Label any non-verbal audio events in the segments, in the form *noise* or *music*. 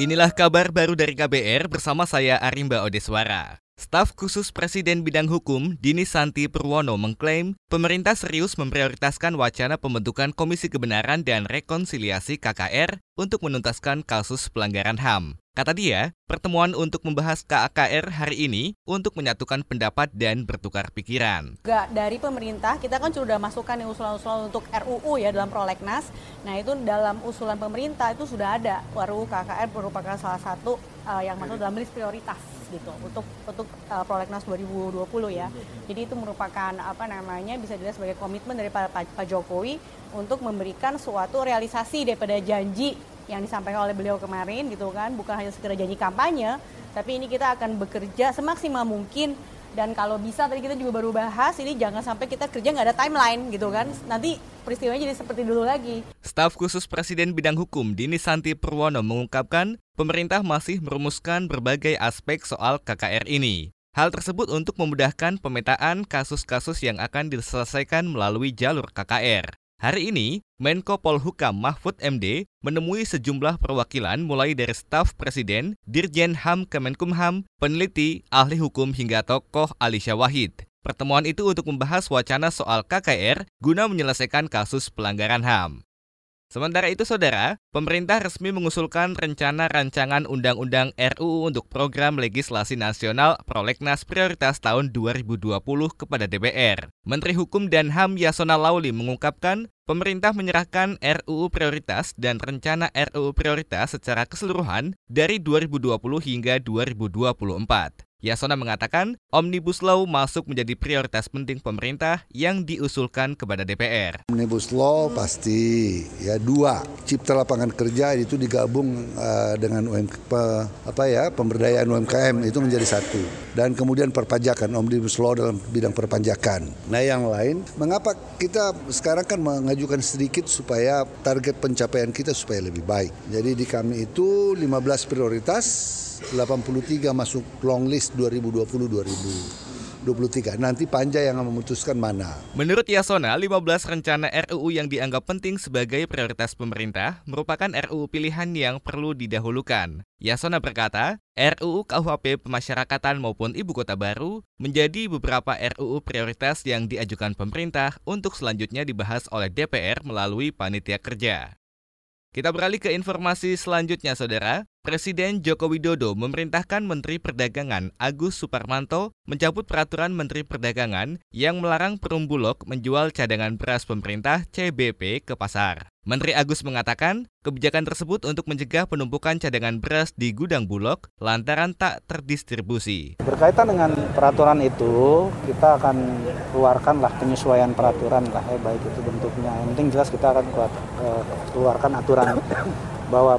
Inilah kabar baru dari KBR bersama saya Arimba Odeswara. Staf khusus Presiden Bidang Hukum Dini Santi Purwono mengklaim pemerintah serius memprioritaskan wacana pembentukan Komisi Kebenaran dan Rekonsiliasi KKR untuk menuntaskan kasus pelanggaran HAM. Kata dia, pertemuan untuk membahas KAKR hari ini untuk menyatukan pendapat dan bertukar pikiran. Gak dari pemerintah, kita kan sudah masukkan yang usulan-usulan untuk RUU ya dalam prolegnas. Nah itu dalam usulan pemerintah itu sudah ada RUU KAKR merupakan salah satu uh, yang masuk dalam list prioritas gitu untuk untuk uh, prolegnas 2020 ya. Jadi itu merupakan apa namanya bisa dilihat sebagai komitmen dari Pak, Pak Jokowi untuk memberikan suatu realisasi daripada janji yang disampaikan oleh beliau kemarin gitu kan bukan hanya sekedar janji kampanye tapi ini kita akan bekerja semaksimal mungkin dan kalau bisa tadi kita juga baru bahas ini jangan sampai kita kerja nggak ada timeline gitu kan nanti peristiwanya jadi seperti dulu lagi. Staf khusus Presiden Bidang Hukum Dini Santi Purwono mengungkapkan pemerintah masih merumuskan berbagai aspek soal KKR ini. Hal tersebut untuk memudahkan pemetaan kasus-kasus yang akan diselesaikan melalui jalur KKR. Hari ini, Menko Polhukam Mahfud MD menemui sejumlah perwakilan mulai dari staf presiden, Dirjen HAM Kemenkumham, peneliti, ahli hukum hingga tokoh Alisha Wahid. Pertemuan itu untuk membahas wacana soal KKR guna menyelesaikan kasus pelanggaran HAM. Sementara itu, saudara, pemerintah resmi mengusulkan rencana rancangan undang-undang RUU untuk program legislasi nasional Prolegnas Prioritas tahun 2020 kepada DPR. Menteri Hukum dan HAM Yasona Lauli mengungkapkan pemerintah menyerahkan RUU prioritas dan rencana RUU prioritas secara keseluruhan dari 2020 hingga 2024. Yasona mengatakan Omnibus Law masuk menjadi prioritas penting pemerintah yang diusulkan kepada DPR. Omnibus Law pasti ya dua cipta lapangan kerja itu digabung uh, dengan UMK apa ya pemberdayaan UMKM itu menjadi satu dan kemudian perpajakan Omnibus Law dalam bidang perpajakan. Nah yang lain mengapa kita sekarang kan mengajukan sedikit supaya target pencapaian kita supaya lebih baik. Jadi di kami itu 15 prioritas 83 masuk long list 2020-2023. Nanti panja yang memutuskan mana. Menurut Yasona, 15 rencana RUU yang dianggap penting sebagai prioritas pemerintah merupakan RUU pilihan yang perlu didahulukan. Yasona berkata, RUU KUHP pemasyarakatan maupun ibu kota baru menjadi beberapa RUU prioritas yang diajukan pemerintah untuk selanjutnya dibahas oleh DPR melalui panitia kerja. Kita beralih ke informasi selanjutnya, Saudara. Presiden Joko Widodo memerintahkan Menteri Perdagangan Agus Suparmanto mencabut peraturan Menteri Perdagangan yang melarang Perum Bulog menjual cadangan beras pemerintah CBP ke pasar. Menteri Agus mengatakan, kebijakan tersebut untuk mencegah penumpukan cadangan beras di gudang Bulog lantaran tak terdistribusi. Berkaitan dengan peraturan itu, kita akan keluarkanlah penyesuaian peraturan lah, ya, baik itu bentuknya. Yang penting jelas kita akan eh, keluarkan aturan bahwa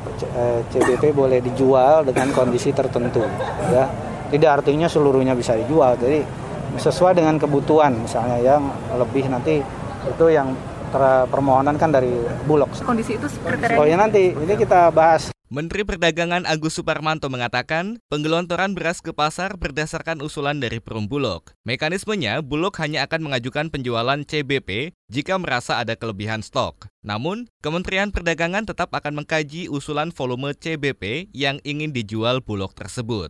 CBP eh, boleh dijual dengan kondisi tertentu, ya. Tidak artinya seluruhnya bisa dijual, jadi sesuai dengan kebutuhan misalnya yang lebih nanti itu yang permohonan kan dari Bulog. Kondisi itu seperti Oh ya nanti ini kita bahas. Menteri Perdagangan Agus Suparmanto mengatakan, penggelontoran beras ke pasar berdasarkan usulan dari Perum Bulog. Mekanismenya, Bulog hanya akan mengajukan penjualan CBP jika merasa ada kelebihan stok. Namun, Kementerian Perdagangan tetap akan mengkaji usulan volume CBP yang ingin dijual Bulog tersebut.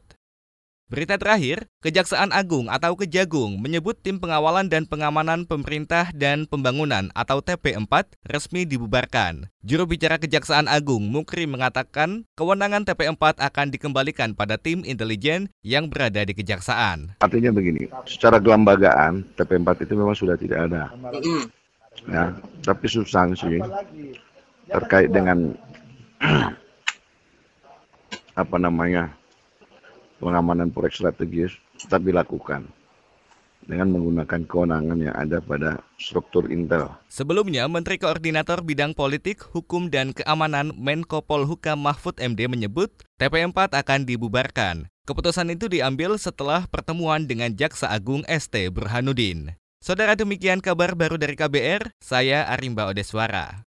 Berita terakhir, Kejaksaan Agung atau Kejagung menyebut tim pengawalan dan pengamanan pemerintah dan pembangunan atau TP4 resmi dibubarkan. Juru bicara Kejaksaan Agung Mukri mengatakan kewenangan TP4 akan dikembalikan pada tim intelijen yang berada di Kejaksaan. Artinya begini, secara kelembagaan TP4 itu memang sudah tidak ada. Ya, tapi substansi terkait dengan *clears throat* apa namanya pengamanan proyek strategis tetap dilakukan dengan menggunakan kewenangan yang ada pada struktur Intel. Sebelumnya, Menteri Koordinator Bidang Politik, Hukum, dan Keamanan Menko Polhukam Mahfud MD menyebut TP4 akan dibubarkan. Keputusan itu diambil setelah pertemuan dengan Jaksa Agung ST Burhanuddin. Saudara demikian kabar baru dari KBR, saya Arimba Odeswara.